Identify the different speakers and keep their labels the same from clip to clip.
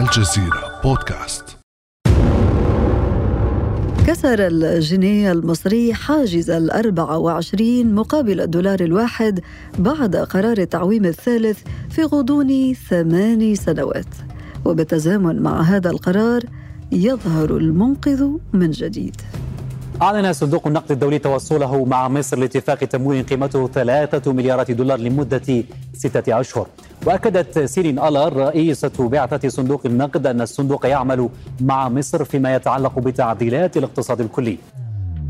Speaker 1: الجزيرة بودكاست.
Speaker 2: كسر الجنيه المصري حاجز الأربع وعشرين مقابل الدولار الواحد بعد قرار التعويم الثالث في غضون ثمان سنوات. وبالتزامن مع هذا القرار يظهر المنقذ من جديد.
Speaker 3: أعلن صندوق النقد الدولي توصله مع مصر لاتفاق تمويل قيمته ثلاثة مليارات دولار لمدة ستة أشهر. وأكدت سيرين ألر رئيسة بعثة صندوق النقد أن الصندوق يعمل مع مصر فيما يتعلق بتعديلات الاقتصاد الكلي.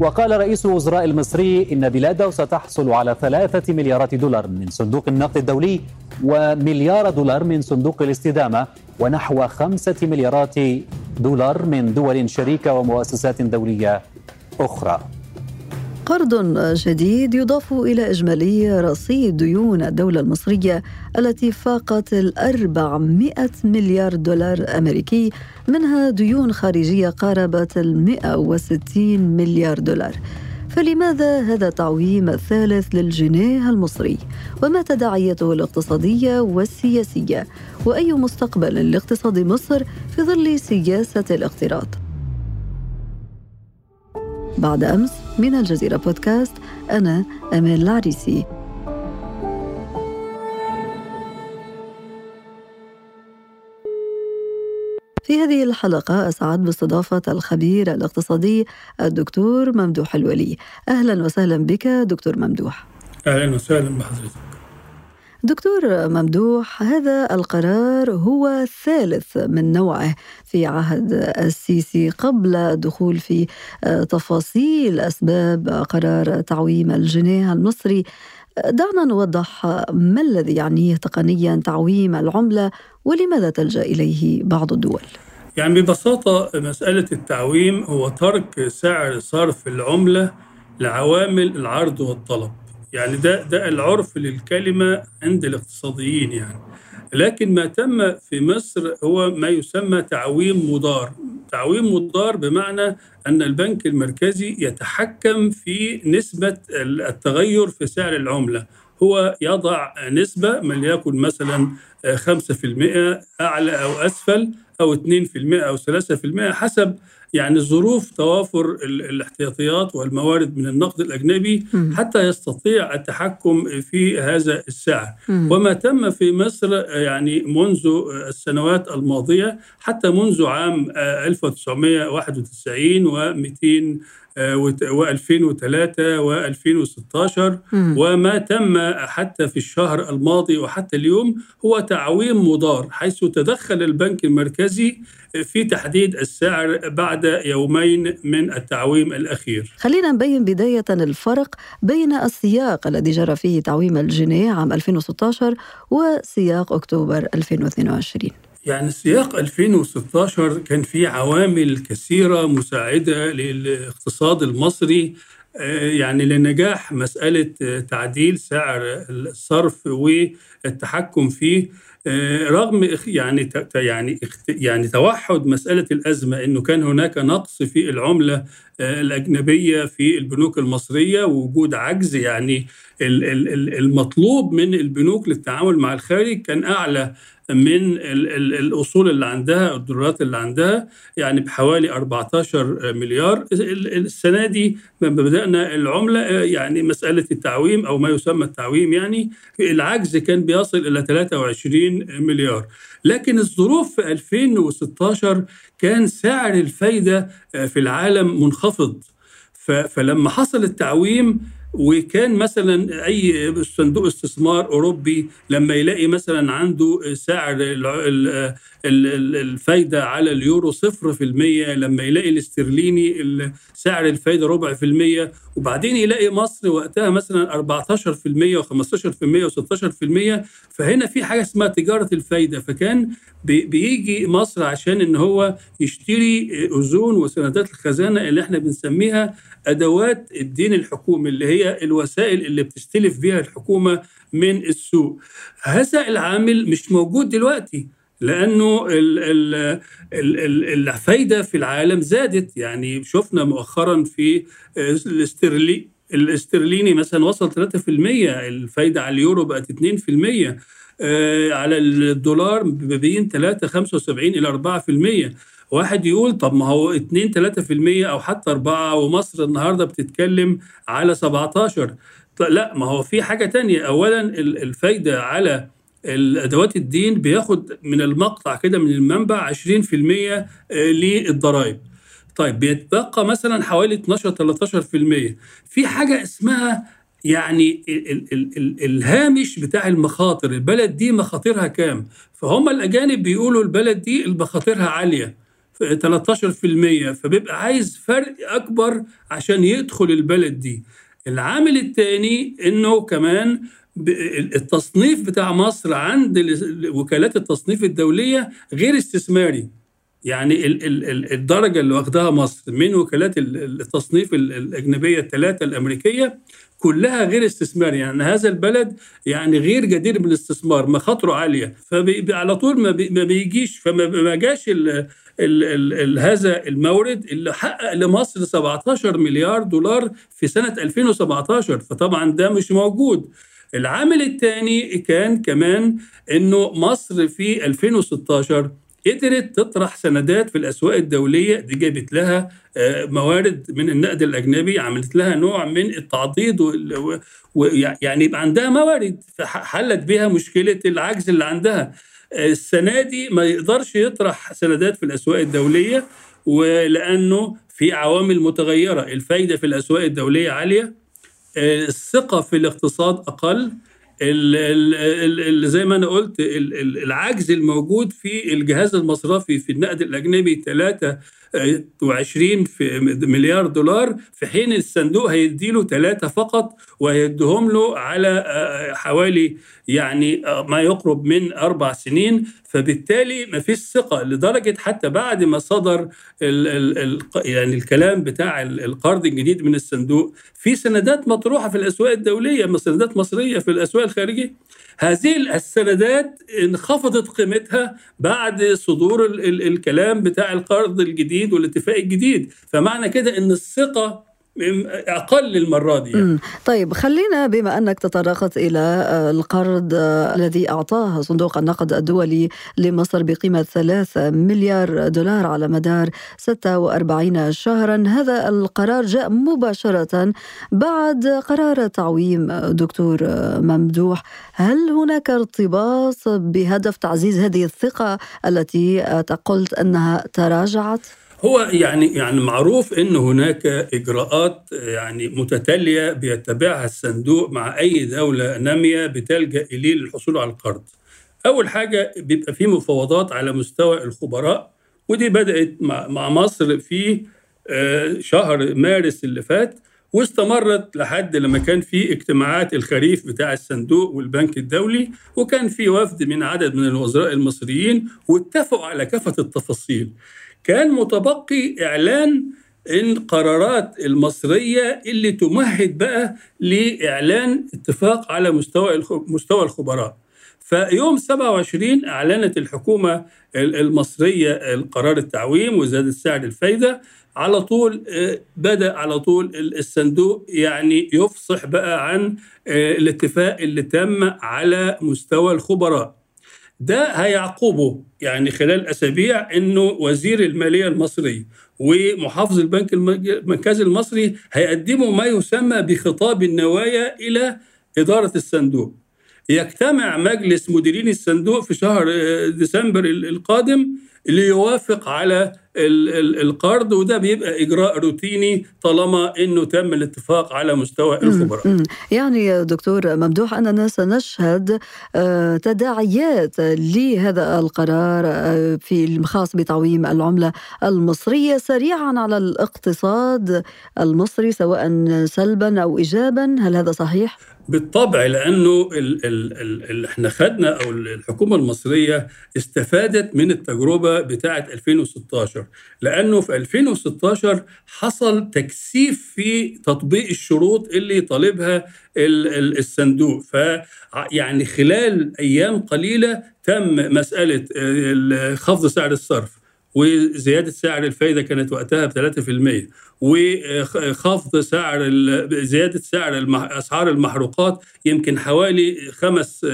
Speaker 3: وقال رئيس الوزراء المصري إن بلاده ستحصل على ثلاثة مليارات دولار من صندوق النقد الدولي ومليار دولار من صندوق الاستدامة ونحو خمسة مليارات دولار من دول شريكة ومؤسسات دولية أخرى.
Speaker 2: قرض جديد يضاف إلى إجمالي رصيد ديون الدولة المصرية التي فاقت الأربعمائة مليار دولار أمريكي منها ديون خارجية قاربت المئة وستين مليار دولار. فلماذا هذا التعويم الثالث للجنيه المصري؟ وما تداعياته الاقتصادية والسياسية؟ وأي مستقبل لاقتصاد مصر في ظل سياسة الاقتراض؟ بعد أمس من الجزيرة بودكاست أنا أمان العريسي. في هذه الحلقة أسعد باستضافة الخبير الاقتصادي الدكتور ممدوح الولي. أهلا وسهلا بك دكتور ممدوح.
Speaker 4: أهلا وسهلا بحضرتك.
Speaker 2: دكتور ممدوح هذا القرار هو الثالث من نوعه في عهد السيسي قبل الدخول في تفاصيل أسباب قرار تعويم الجنيه المصري. دعنا نوضح ما الذي يعنيه تقنيا تعويم العملة ولماذا تلجأ إليه بعض الدول؟
Speaker 4: يعني ببساطة مسألة التعويم هو ترك سعر صرف العملة لعوامل العرض والطلب. يعني ده ده العرف للكلمة عند الاقتصاديين يعني. لكن ما تم في مصر هو ما يسمى تعويم مضار. تعويم مضار بمعنى أن البنك المركزي يتحكم في نسبة التغير في سعر العملة. هو يضع نسبة من يكن مثلا 5% أعلى أو أسفل أو 2% أو 3% حسب يعني ظروف توافر الاحتياطيات والموارد من النقد الأجنبي حتى يستطيع التحكم في هذا السعر. وما تم في مصر يعني منذ السنوات الماضية حتى منذ عام 1991 و200 و2003 و2016 وما تم حتى في الشهر الماضي وحتى اليوم هو تعويم مضار حيث تدخل البنك المركزي في تحديد السعر بعد يومين من التعويم الأخير.
Speaker 2: خلينا نبين بداية الفرق بين السياق الذي جرى فيه تعويم الجنيه عام 2016 وسياق أكتوبر 2022
Speaker 4: يعني سياق 2016 كان فيه عوامل كثيرة مساعدة للاقتصاد المصري يعني لنجاح مسألة تعديل سعر الصرف والتحكم فيه رغم يعني يعني يعني توحد مسألة الأزمة إنه كان هناك نقص في العملة الأجنبية في البنوك المصرية ووجود عجز يعني المطلوب من البنوك للتعامل مع الخارج كان أعلى من الأصول اللي عندها الدولارات اللي عندها يعني بحوالي 14 مليار. السنة دي لما بدأنا العملة يعني مسألة التعويم أو ما يسمى التعويم يعني العجز كان بيصل إلى 23 مليار. لكن الظروف في 2016 كان سعر الفايدة في العالم منخفض. فلما حصل التعويم وكان مثلا أي صندوق استثمار أوروبي لما يلاقي مثلا عنده سعر الفايدة على اليورو صفر في المية لما يلاقي الاسترليني سعر الفايدة ربع في المية وبعدين يلاقي مصر وقتها مثلا 14% و15% و16% فهنا في حاجة اسمها تجارة الفايدة. فكان بيجي مصر عشان إن هو يشتري اذون وسندات الخزانة اللي إحنا بنسميها أدوات الدين الحكومي اللي هي الوسائل اللي بتستلف بها الحكومة من السوق. هذا العامل مش موجود دلوقتي. لأنه الفايدة في العالم زادت. يعني شفنا مؤخرا في الاسترلي الاسترليني مثلا وصل 3% الفايدة على اليورو بقت 2% آه، على الدولار بين 3.75 إلى 4% واحد يقول طب ما هو 2 3% أو حتى 4 ومصر النهارده بتتكلم على 17 لا ما هو في حاجة تانية. اولا الفايدة على الأدوات الدين بياخد من المقطع كده من المنبع 20% آه، للضرائب. طيب بيتبقى مثلا حوالي 12 13% في حاجة اسمها يعني ال ال ال الهامش بتاع المخاطر. البلد دي مخاطرها كام؟ فهم الأجانب بيقولوا البلد دي مخاطرها عالية 13% فبيبقى عايز فرق أكبر عشان يدخل البلد دي. العامل الثاني إنه كمان التصنيف بتاع مصر عند وكالات التصنيف الدولية غير استثماري. يعني الدرجة اللي واخدها مصر من وكالات التصنيف الأجنبية الثلاثه الأمريكية كلها غير استثماري. يعني هذا البلد يعني غير جدير بالاستثمار مخاطره عالية. فعلى طول ما بيجيش فما جاش ال ال ال ال هذا المورد اللي حقق لمصر 17 مليار دولار في سنة 2017 فطبعا ده مش موجود. العامل الثاني كان كمان إنه مصر في 2016 قدرت تطرح سندات في الأسواق الدولية دي جابت لها آه، موارد من النقد الأجنبي عملت لها نوع من التعضيد ويعني يبقى عندها موارد حلت بها مشكلة العجز اللي عندها. السنة دي ما يقدرش يطرح سندات في الأسواق الدولية ولأنه في عوامل متغيرة الفايدة في الأسواق الدولية عالية آه، الثقة في الاقتصاد أقل. اللي زي ما أنا قلت العجز الموجود في الجهاز المصرفي في النقد الأجنبي 23 مليار دولار في حين الصندوق هيديله ثلاثة فقط وهيديهم له على آه، حوالي يعني آه، ما يقرب من أربع سنين. فبالتالي ما فيش ثقة لدرجة حتى بعد ما صدر ال ال ال يعني الكلام بتاع القرض الجديد من الصندوق في سندات مطروحة في الأسواق الدولية سندات مصرية في الأسواق الخارجيه هذه السندات انخفضت قيمتها بعد صدور ال الكلام بتاع القرض الجديد والاتفاق الجديد. فمعنى كده إن الثقة أقل المره دي. يعني.
Speaker 2: طيب خلينا بما أنك تطرقت إلى آه، القرض آه، الذي أعطاه صندوق النقد الدولي لمصر بقيمة 3 مليار دولار على مدار 46 شهرا هذا القرار جاء مباشرة بعد قرار تعويم دكتور ممدوح. هل هناك ارتباط بهدف تعزيز هذه الثقة التي قلت أنها تراجعت؟
Speaker 4: هو يعني يعني معروف إن هناك إجراءات يعني متتالية بيتبعها الصندوق مع أي دولة نامية بتلجأ إليه للحصول على القرض. أول حاجة بيبقى في مفاوضات على مستوى الخبراء ودي بدأت مع مصر في آه، شهر مارس اللي فات واستمرت لحد لما كان في اجتماعات الخريف بتاع الصندوق والبنك الدولي وكان في وفد من عدد من الوزراء المصريين واتفقوا على كافة التفاصيل. كان متبقي إعلان القرارات المصرية اللي تمهد بقى لإعلان اتفاق على مستوى مستوى الخبراء. فيوم 27 أعلنت الحكومة المصرية القرار التعويم وزادت سعر الفايدة. على طول آه، بدأ على طول الصندوق يعني يفصح بقى عن آه، الاتفاق اللي تم على مستوى الخبراء. ده هيعقبه يعني خلال أسابيع إنه وزير المالية المصري ومحافظ البنك المركزي المصري هيقدموا ما يسمى بخطاب النوايا إلى إدارة الصندوق. يجتمع مجلس مديرين الصندوق في شهر ديسمبر القادم ليوافق على القرض وده بيبقى إجراء روتيني طالما إنه تم الاتفاق على مستوى الخبراء.
Speaker 2: يعني دكتور ممدوح أننا سنشهد آه، تداعيات لهذا القرار آه، في الخاص بتعويم العملة المصرية سريعا على الاقتصاد المصري سواء سلبا أو ايجابا، هل هذا صحيح؟
Speaker 4: بالطبع لأنه ال ال ال إحنا خدنا أو الحكومة المصرية استفادت من التجربة بتاعة 2016 لأنه في 2016 حصل تكثيف في تطبيق الشروط اللي طالبها الصندوق. يعني خلال أيام قليلة تم مسألة خفض سعر الصرف. وزيادة سعر الفايدة كانت وقتها ب 3% وخفض سعر زيادة سعر أسعار المحروقات يمكن حوالي خمس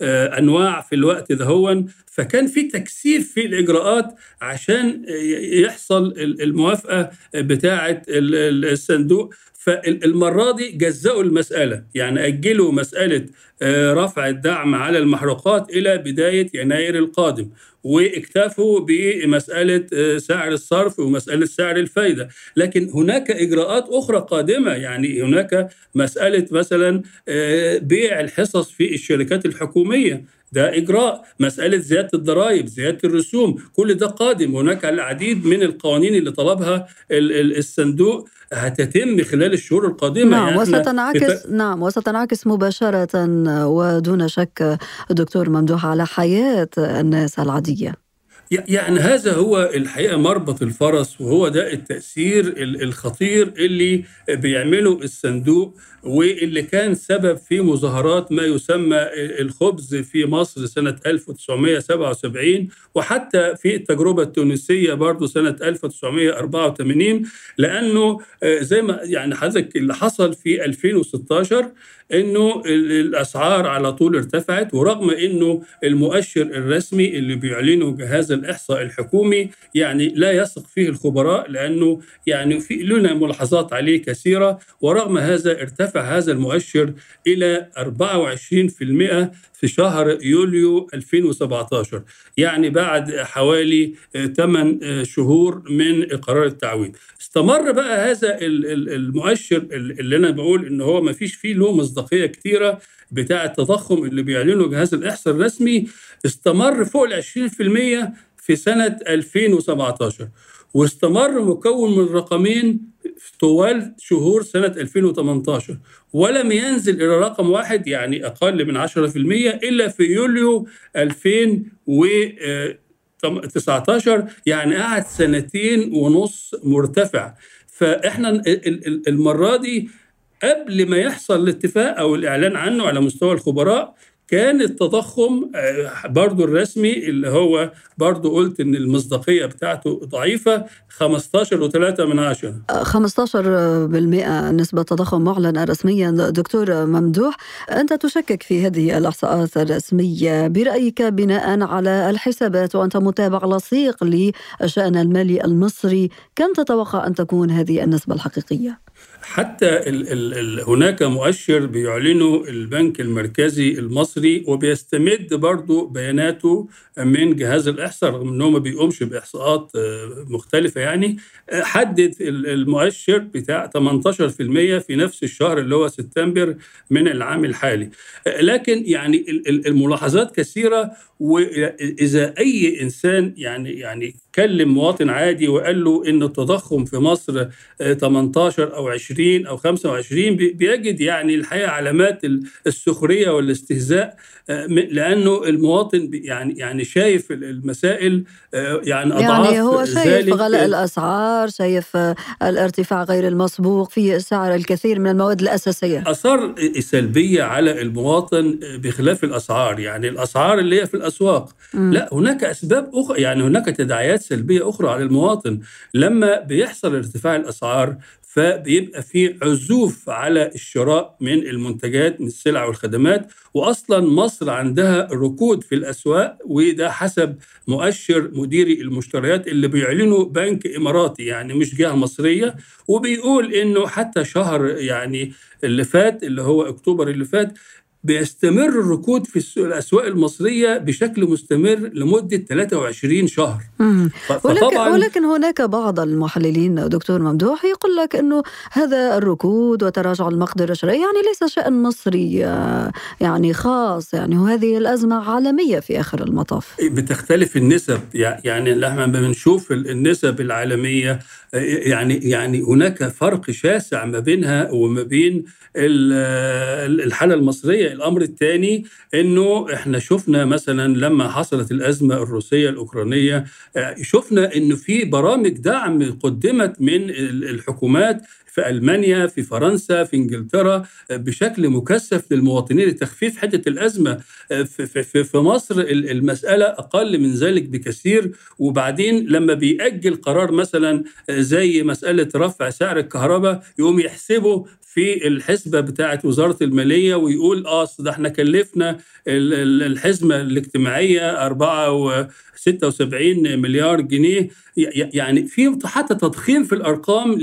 Speaker 4: آه، أنواع في الوقت دهون فكان في تكثيف في الإجراءات عشان يحصل الموافقة بتاعه الصندوق. فالمرة دي جزأوا المسألة. يعني أجلوا مسألة رفع الدعم على المحروقات إلى بداية يناير القادم واكتفوا بمسألة آه، سعر الصرف ومسألة سعر الفايدة. لكن هناك إجراءات أخرى قادمة يعني هناك مسألة مثلا آه، بيع الحصص في الشركات الحكومية. ده إجراء. مسألة زيادة الضرائب زيادة الرسوم كل ده قادم. هناك العديد من القوانين اللي طلبها الصندوق هتتم خلال الشهور القادمة.
Speaker 2: نعم يعني وستنعكس نعم وستنعكس مباشرة ودون شك دكتور ممدوح على حياة الناس العادية.
Speaker 4: يعني هذا هو الحقيقة مربط الفرس وهو ده التأثير الخطير اللي بيعمله الصندوق واللي كان سبب في مظاهرات ما يسمى الخبز في مصر سنة 1977 وحتى في التجربة التونسية برضه سنة 1984 لأنه زي ما يعني حضرتك اللي حصل في 2016 إنه الأسعار على طول ارتفعت ورغم إنه المؤشر الرسمي اللي بيعلنه جهاز الإحصاء الحكومي يعني لا يثق فيه الخبراء لأنه يعني في لنا ملاحظات عليه كثيرة ورغم هذا ارتفع هذا المؤشر إلى 24% في شهر يوليو 2017 يعني بعد حوالي 8 شهور من قرار التعويم استمر بقى هذا المؤشر اللي أنا بقول إن هو ما فيش فيه له مصداقية كتيرة بتاع التضخم اللي بيعلنه جهاز الإحصاء الرسمي استمر فوق ال 20% في سنة 2017 واستمر مكون من رقمين طوال شهور سنة 2018 ولم ينزل إلى رقم واحد يعني أقل من 10% إلا في يوليو 2019 يعني قعد سنتين ونص مرتفع. فإحنا المرة دي قبل ما يحصل الاتفاق أو الإعلان عنه على مستوى الخبراء كان التضخم آه، برضو الرسمي اللي هو برضو قلت إن المصداقية بتاعته ضعيفة 15 و3 من عشرة.
Speaker 2: 15% نسبة تضخم معلنة رسميا دكتور ممدوح. أنت تشكك في هذه الإحصاءات الرسمية. برأيك بناء على الحسابات وأنت متابع لصيق للشأن المالي المصري كم تتوقع أن تكون هذه النسبة الحقيقية؟
Speaker 4: حتى ال ال ال هناك مؤشر بيعلنه البنك المركزي المصري وبيستمد برضه بياناته من جهاز الإحصاء رغم انه ما بيقومش بإحصاءات آه، مختلفة يعني. آه، حدد المؤشر بتاع 18% في نفس الشهر اللي هو سبتمبر من العام الحالي. آه، لكن يعني الملاحظات كثيرة وإذا أي إنسان يعني يعني كلم مواطن عادي وقال له إن التضخم في مصر 18 أو 20 أو 25 بيجد يعني الحقيقة علامات السخرية والاستهزاء لأنه المواطن يعني يعني شايف المسائل
Speaker 2: آه، يعني أضعاف يعني هو شايف غلاء الأسعار شايف الارتفاع غير المسبوق في سعر الكثير من المواد الأساسية.
Speaker 4: أثار سلبية على المواطن بخلاف الأسعار. يعني الأسعار اللي هي في الأسواق. م. لا هناك أسباب أخرى يعني هناك تداعيات سلبية أخرى على المواطن. لما بيحصل ارتفاع الأسعار فبيبقى في عزوف على الشراء من المنتجات من السلع والخدمات واصلا مصر عندها ركود في الأسواق وده حسب مؤشر مديري المشتريات اللي بيعلنه بنك إماراتي يعني مش جهة مصرية. وبيقول إنه حتى شهر يعني اللي فات اللي هو أكتوبر اللي فات بيستمر الركود في الأسواق المصرية بشكل مستمر لمدة 23 شهر.
Speaker 2: ولكن, ولكن هناك بعض المحللين دكتور ممدوح يقول لك إنه هذا الركود وتراجع المقدرة الشرائيه يعني ليس شأن مصري آه، يعني خاص يعني وهذه الأزمة عالمية في آخر المطاف.
Speaker 4: بتختلف النسب يعني لما بنشوف النسب العالمية يعني يعني هناك فرق شاسع ما بينها وما بين الحالة المصرية الأمر الثاني إنه إحنا شفنا مثلا لما حصلت الأزمة الروسية الأوكرانية شفنا إنه في برامج دعم قدمت من الحكومات في ألمانيا في فرنسا في إنجلترا بشكل مكثف للمواطنين لتخفيف حدة الأزمة في, في, في مصر المسألة أقل من ذلك بكثير. وبعدين لما بيأجل قرار مثلا زي مسألة رفع سعر الكهرباء يقوم يحسبه في الحسبة بتاعه وزارة المالية ويقول آه ده إحنا كلفنا الحزمه الاجتماعية 4 76 مليار جنيه. يعني في حتى تضخيم في الأرقام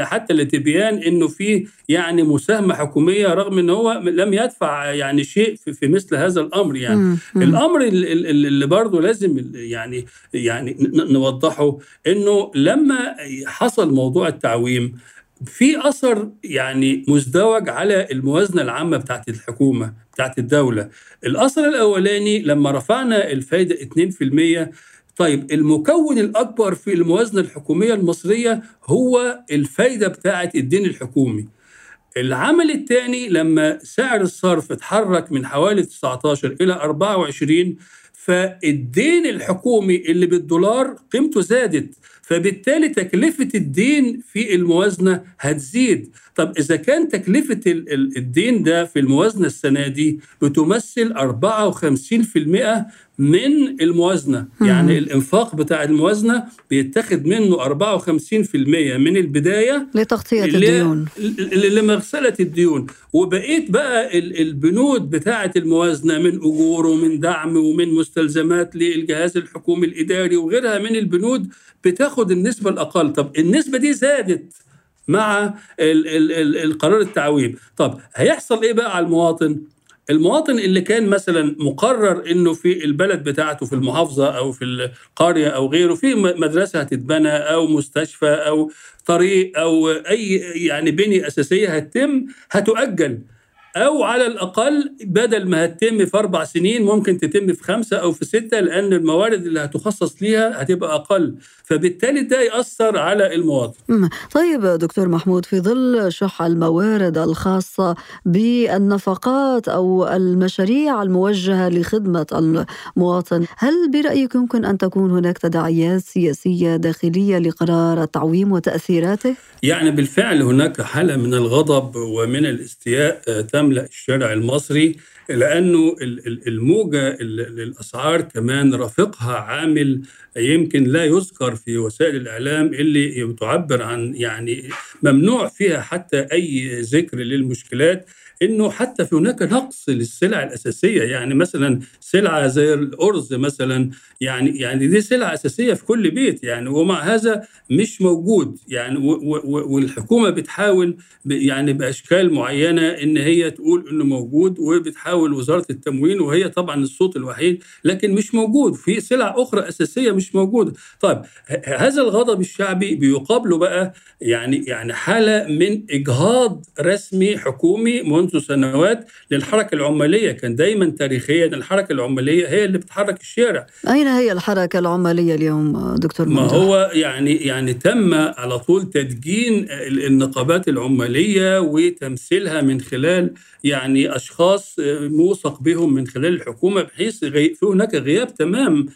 Speaker 4: حتى لتبيان إنه في يعني مساهمة حكومية رغم إن هو لم يدفع يعني شيء في مثل هذا الأمر يعني. الأمر اللي برضه لازم يعني يعني نوضحه إنه لما حصل موضوع التعويم في أثر يعني مزدوج على الموازنة العامة بتاعت الحكومة بتاعت الدولة. الأثر الأولاني لما رفعنا الفايدة 2% طيب المكون الأكبر في الموازنة الحكومية المصرية هو الفايدة بتاعت الدين الحكومي. العمل الثاني لما سعر الصرف اتحرك من حوالي 19 إلى 24 فالدين الحكومي اللي بالدولار قيمته زادت. فبالتالي تكلفة الدين في الموازنة هتزيد. طب إذا كان تكلفة الدين ده في الموازنة السنة دي بتمثل 54% من الموازنة. مم. يعني الإنفاق بتاع الموازنة بيتخذ منه 54% من البداية
Speaker 2: لتغطية الديون.
Speaker 4: لمغسلة الديون. وبقيت بقى البنود بتاعة الموازنة من أجور ومن دعم ومن مستلزمات للجهاز الحكومي الإداري وغيرها من البنود بتاخد النسبة الأقل. طب النسبة دي زادت مع ال ال ال القرار التعويم. طب هيحصل إيه بقى على المواطن؟ المواطن اللي كان مثلا مقرر إنه في البلد بتاعته في المحافظة أو في القرية أو غيره في مدرسة هتتبنى أو مستشفى أو طريق أو أي يعني بنية أساسية هتتم هتؤجل. أو على الأقل بدل ما هتتم في أربع سنين ممكن تتم في خمسة أو في ستة لأن الموارد اللي هتخصص ليها هتبقى أقل فبالتالي ده يأثر على المواطن.
Speaker 2: طيب دكتور محمود في ظل شح الموارد الخاصة بالنفقات أو المشاريع الموجهة لخدمة المواطن، هل برأيك يمكن أن تكون هناك تداعيات سياسية داخلية لقرار التعويم وتأثيراته؟
Speaker 4: يعني بالفعل هناك حالة من الغضب ومن الاستياء تملا الشارع المصري لأنه الموجة للأسعار كمان رافقها عامل يمكن لا يذكر في وسائل الإعلام اللي تعبر عن يعني ممنوع فيها حتى أي ذكر للمشكلات. إنه حتى في هناك نقص للسلع الأساسية. يعني مثلا سلعة زي الأرز مثلا يعني يعني دي سلعة أساسية في كل بيت. يعني ومع هذا مش موجود. يعني والحكومة بتحاول يعني بأشكال معينة إن هي تقول إنه موجود وبتحاول وزارة التموين وهي طبعا الصوت الوحيد لكن مش موجود. في سلع أخرى أساسية مش موجوده طيب هذا الغضب الشعبي بيقابله بقى يعني يعني حالة من إجهاض رسمي حكومي منذ سنوات للحركة العمالية. كان دايما تاريخيا الحركة العمالية هي اللي بتحرك الشارع.
Speaker 2: أين هي الحركة العمالية اليوم دكتور
Speaker 4: ما هو يعني يعني تم على طول تدجين النقابات العمالية وتمثيلها من خلال يعني أشخاص موثق بهم من خلال الحكومة بحيث في هناك غياب تمام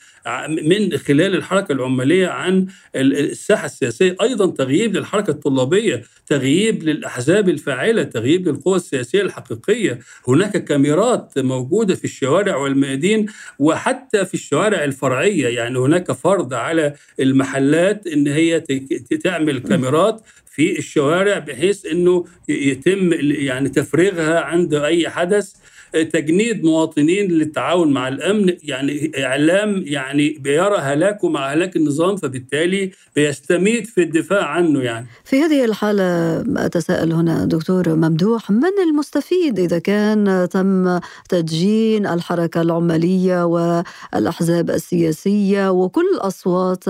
Speaker 4: من خلال الحركة العمالية عن الساحة السياسية، أيضا تغييب للحركة الطلابية، تغييب للأحزاب الفاعلة، تغييب للقوى السياسية الحقيقية، هناك كاميرات موجودة في الشوارع والميادين وحتى في الشوارع الفرعية، يعني هناك فرض على المحلات إن هي تعمل كاميرات في الشوارع بحيث إنه يتم يعني تفريغها عند أي حدث. تجنيد مواطنين للتعاون مع الأمن يعني إعلام يعني بيرى هلاكه مع هلاك النظام فبالتالي بيستميت في الدفاع عنه يعني.
Speaker 2: في هذه الحالة أتساءل هنا دكتور ممدوح من المستفيد إذا كان تم تدجين الحركة العمالية والأحزاب السياسية وكل الاصوات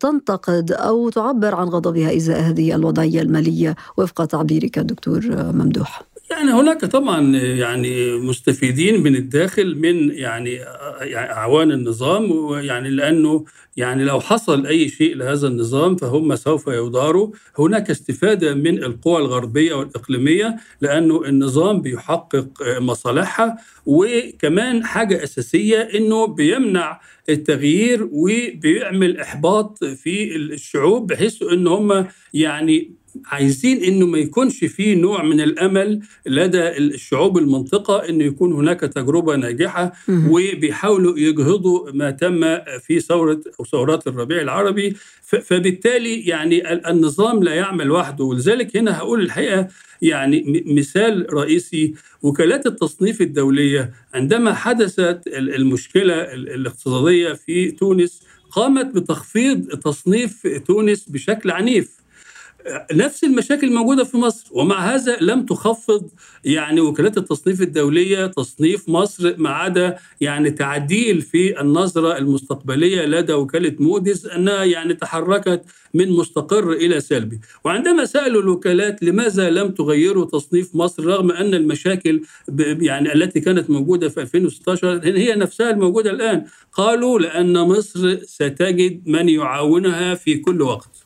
Speaker 2: تنتقد أو تعبر عن غضبها إزاء هذه الوضعية المالية؟ وفق تعبيرك دكتور ممدوح.
Speaker 4: يعني هناك طبعا يعني مستفيدين من الداخل من يعني أعوان النظام ويعني لأنه يعني لو حصل أي شيء لهذا النظام فهم سوف يداروا. هناك استفادة من القوى الغربية والإقليمية لأنه النظام بيحقق مصالحها وكمان حاجة أساسية إنه بيمنع التغيير وبيعمل إحباط في الشعوب بحيث إن هم يعني عايزين إنه ما يكونش فيه نوع من الأمل لدى الشعوب المنطقة إنه يكون هناك تجربة ناجحة وبيحاولوا يجهضوا ما تم في ثورة أو ثورات الربيع العربي. فبالتالي يعني النظام لا يعمل وحده. ولذلك هنا هقول الحقيقة يعني مثال رئيسي. وكالات التصنيف الدولية عندما حدثت المشكلة الاقتصادية في تونس قامت بتخفيض تصنيف تونس بشكل عنيف. نفس المشاكل موجوده في مصر ومع هذا لم تخفض يعني وكالات التصنيف الدولية تصنيف مصر ما عدا يعني تعديل في النظرة المستقبلية لدى وكالة موديز أنها يعني تحركت من مستقر إلى سلبي. وعندما سألوا الوكالات لماذا لم تغيروا تصنيف مصر رغم أن المشاكل يعني التي كانت موجودة في 2016 هي نفسها الموجودة الآن قالوا لأن مصر ستجد من يعاونها في كل وقت.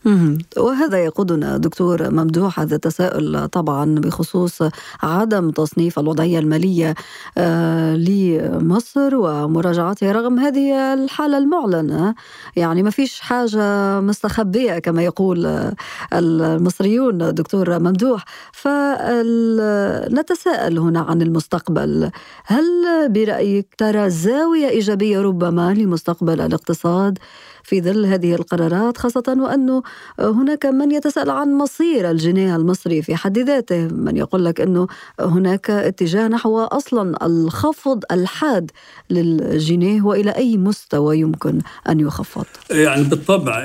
Speaker 2: وهذا يقودنا دكتور ممدوح هذا التساؤل طبعا بخصوص عدم تصنيف الوضعية المالية آه، لمصر ومراجعتها رغم هذه الحالة المعلنة. يعني ما فيش حاجة مستخبية كما يقول المصريون دكتور ممدوح. فنتساءل هنا عن المستقبل. هل برأيك ترى زاوية إيجابية ربما لمستقبل الاقتصاد؟ في ظل هذه القرارات خاصة وأنه هناك من يتساءل عن مصير الجنيه المصري في حد ذاته. من يقول لك أنه هناك اتجاه نحو أصلا الخفض الحاد للجنيه وإلى أي مستوى يمكن أن يخفض؟
Speaker 4: يعني بالطبع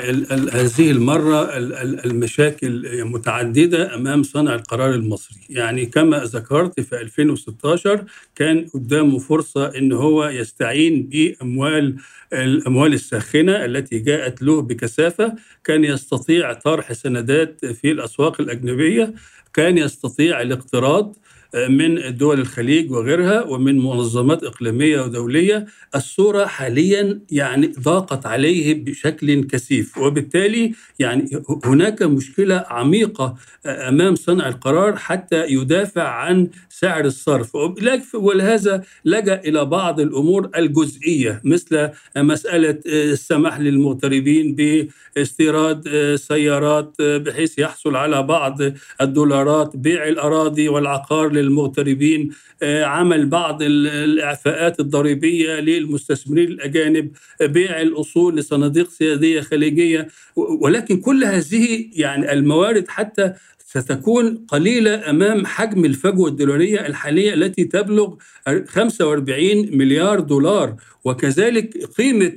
Speaker 4: هذه المرة المشاكل متعددة أمام صانع القرار المصري. يعني كما ذكرت في 2016 كان قدامه فرصة أنه هو يستعين بأموال الأموال الساخنة التي جاءت له بكثافة كان يستطيع طرح سندات في الأسواق الأجنبية كان يستطيع الاقتراض. من دول الخليج وغيرها ومن منظمات إقليمية ودولية الصورة حاليا يعني ضاقت عليه بشكل كثيف وبالتالي يعني هناك مشكلة عميقة أمام صنع القرار حتى يدافع عن سعر الصرف. ولهذا لجأ إلى بعض الأمور الجزئية مثل مسألة السماح للمغتربين باستيراد سيارات بحيث يحصل على بعض الدولارات بيع الأراضي والعقار للمغتربين آه، عمل بعض الإعفاءات الضريبية للمستثمرين الأجانب بيع الأصول لصناديق سيادية خليجية ولكن كل هذه يعني الموارد حتى ستكون قليلة أمام حجم الفجوة الدولارية الحالية التي تبلغ 45 مليار دولار وكذلك قيمة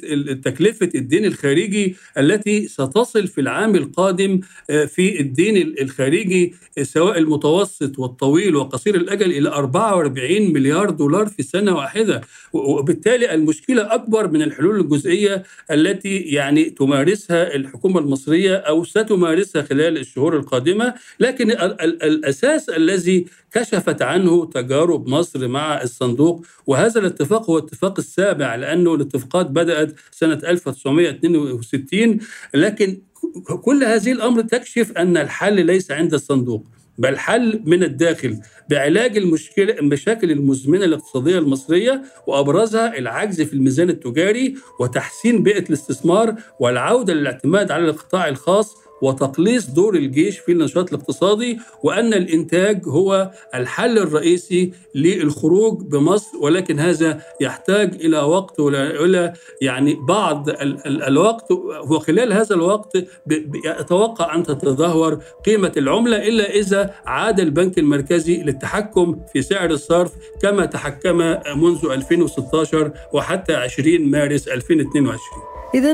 Speaker 4: تكلفة الدين الخارجي التي ستصل في العام القادم آه، في الدين الخارجي سواء المتوسط والطويل وقصير الأجل إلى 44 مليار دولار في سنة واحدة. وبالتالي المشكلة أكبر من الحلول الجزئية التي يعني تمارسها الحكومة المصرية أو ستمارسها خلال الشهور القادمة. لكن الأساس الذي كشفت عنه تجارب مصر مع الصندوق وهذا الاتفاق هو الاتفاق السابع لأنه الاتفاقات بدأت سنة 1962 لكن كل هذه الأمر تكشف أن الحل ليس عند الصندوق بل حل من الداخل بعلاج المشكلة المشاكل المزمنة الاقتصادية المصرية وأبرزها العجز في الميزان التجاري وتحسين بيئة الاستثمار والعودة للاعتماد على القطاع الخاص وتقليص دور الجيش في النشاط الاقتصادي وأن الإنتاج هو الحل الرئيسي للخروج بمصر. ولكن هذا يحتاج إلى وقت وإلى يعني بعض الوقت وخلال هذا الوقت يتوقع أن تتدهور قيمة العملة إلا إذا عاد البنك المركزي للتحكم في سعر الصرف كما تحكم منذ 2016 وحتى 20 مارس 2022
Speaker 2: إذا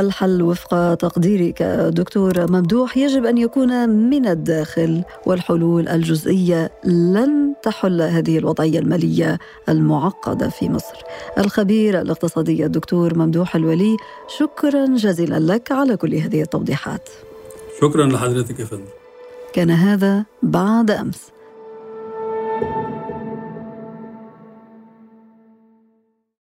Speaker 2: الحل وفق تقديرك دكتور ممدوح يجب أن يكون من الداخل والحلول الجزئية لن تحل هذه الوضعية المالية المعقدة في مصر. الخبير الاقتصادي الدكتور ممدوح الولي شكرا جزيلا لك على كل هذه التوضيحات.
Speaker 4: شكرا لحضرتك يا فندم.
Speaker 2: كان هذا بعد أمس.